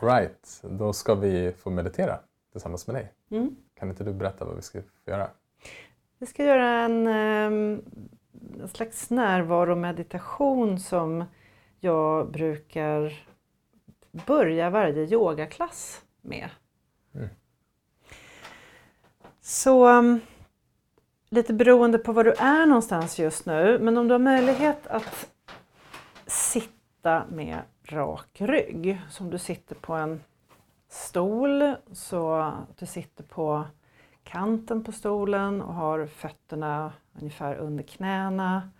Right, då ska vi få meditera tillsammans med dig. Mm. Kan inte du berätta vad vi ska få göra? Vi ska göra en, ehm, en slags närvaromeditation som jag brukar börja varje yogaklass med. Mm. Så um, lite beroende på var du är någonstans just nu, men om du har möjlighet att sitta med rak rygg, Så om du sitter på en stol, så att du sitter på kanten på stolen och har fötterna ungefär under knäna.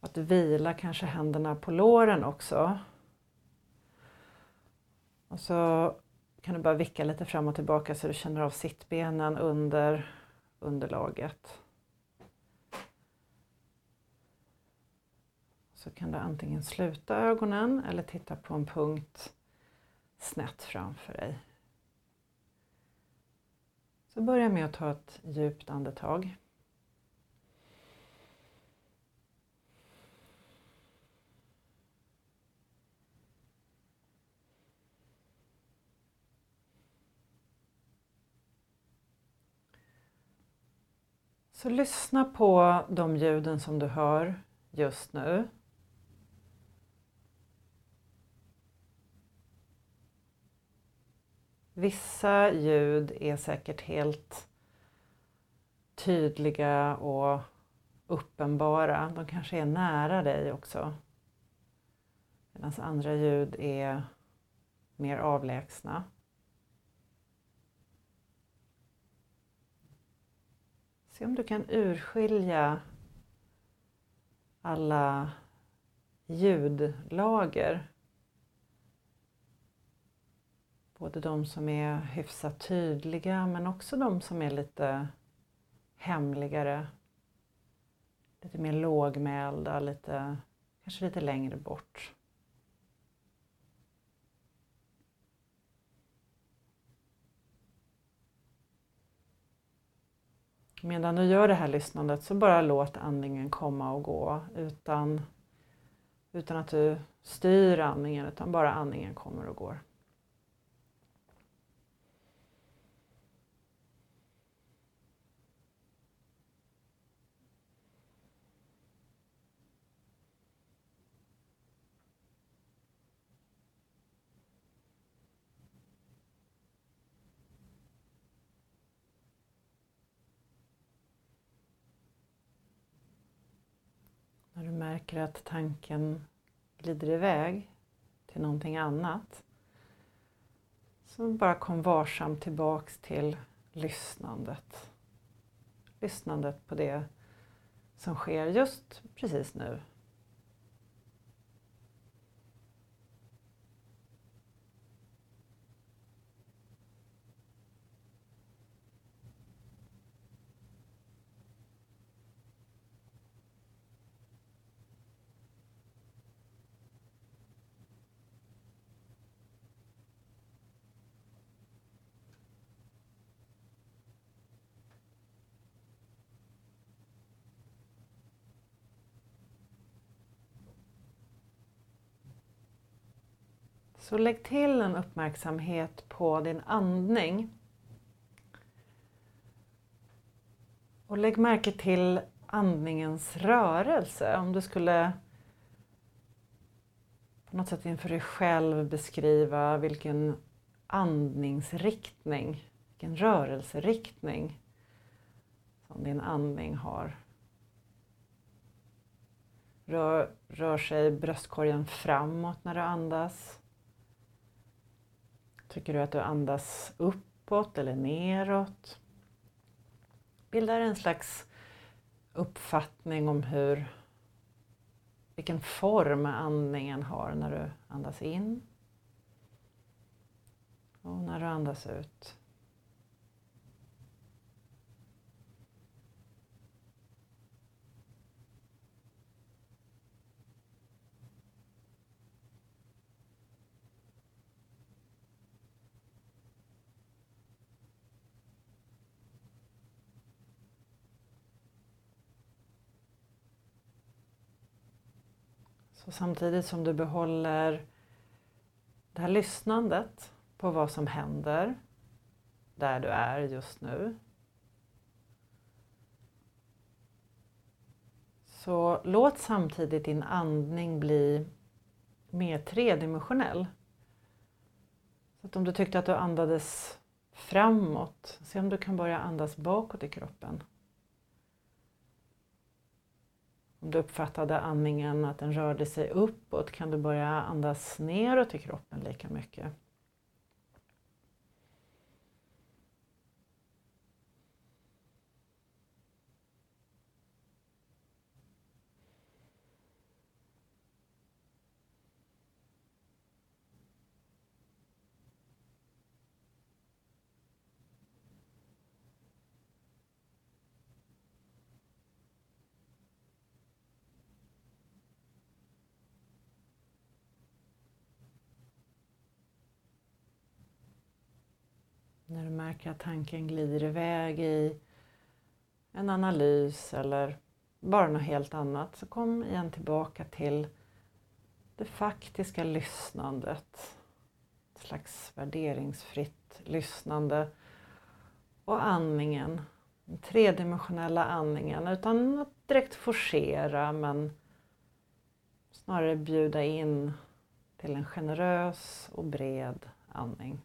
Att du vilar kanske händerna på låren också. Och så kan du bara vicka lite fram och tillbaka så du känner av sittbenen under underlaget. Så kan du antingen sluta ögonen eller titta på en punkt snett framför dig. Så börja med att ta ett djupt andetag. Så lyssna på de ljuden som du hör just nu. Vissa ljud är säkert helt tydliga och uppenbara. De kanske är nära dig också. Medan andra ljud är mer avlägsna. Se om du kan urskilja alla ljudlager. Både de som är hyfsat tydliga men också de som är lite hemligare. Lite mer lågmälda, lite, kanske lite längre bort. Medan du gör det här lyssnandet så bara låt andningen komma och gå utan, utan att du styr andningen utan bara andningen kommer och går. När du märker att tanken glider iväg till någonting annat så bara kom varsamt tillbaks till lyssnandet. Lyssnandet på det som sker just precis nu. Så lägg till en uppmärksamhet på din andning. Och lägg märke till andningens rörelse. Om du skulle på något sätt inför dig själv beskriva vilken andningsriktning, vilken rörelseriktning som din andning har. Rör, rör sig bröstkorgen framåt när du andas? Tycker du att du andas uppåt eller neråt? Bildar en slags uppfattning om hur, vilken form andningen har när du andas in och när du andas ut. Så samtidigt som du behåller det här lyssnandet på vad som händer där du är just nu. Så låt samtidigt din andning bli mer tredimensionell. Så att om du tyckte att du andades framåt, se om du kan börja andas bakåt i kroppen. Om du uppfattade andningen att den rörde sig uppåt kan du börja andas neråt i kroppen lika mycket. När du märker att tanken glider iväg i en analys eller bara något helt annat så kom igen tillbaka till det faktiska lyssnandet. Ett slags värderingsfritt lyssnande och andningen. Den tredimensionella andningen utan att direkt forcera men snarare bjuda in till en generös och bred andning.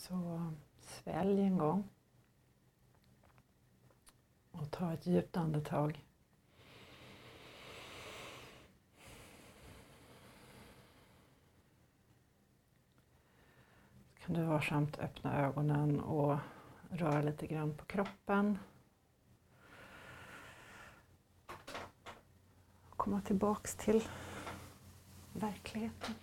Så svälj en gång. Och ta ett djupt andetag. Så kan du varsamt öppna ögonen och röra lite grann på kroppen. Komma tillbaks till verkligheten.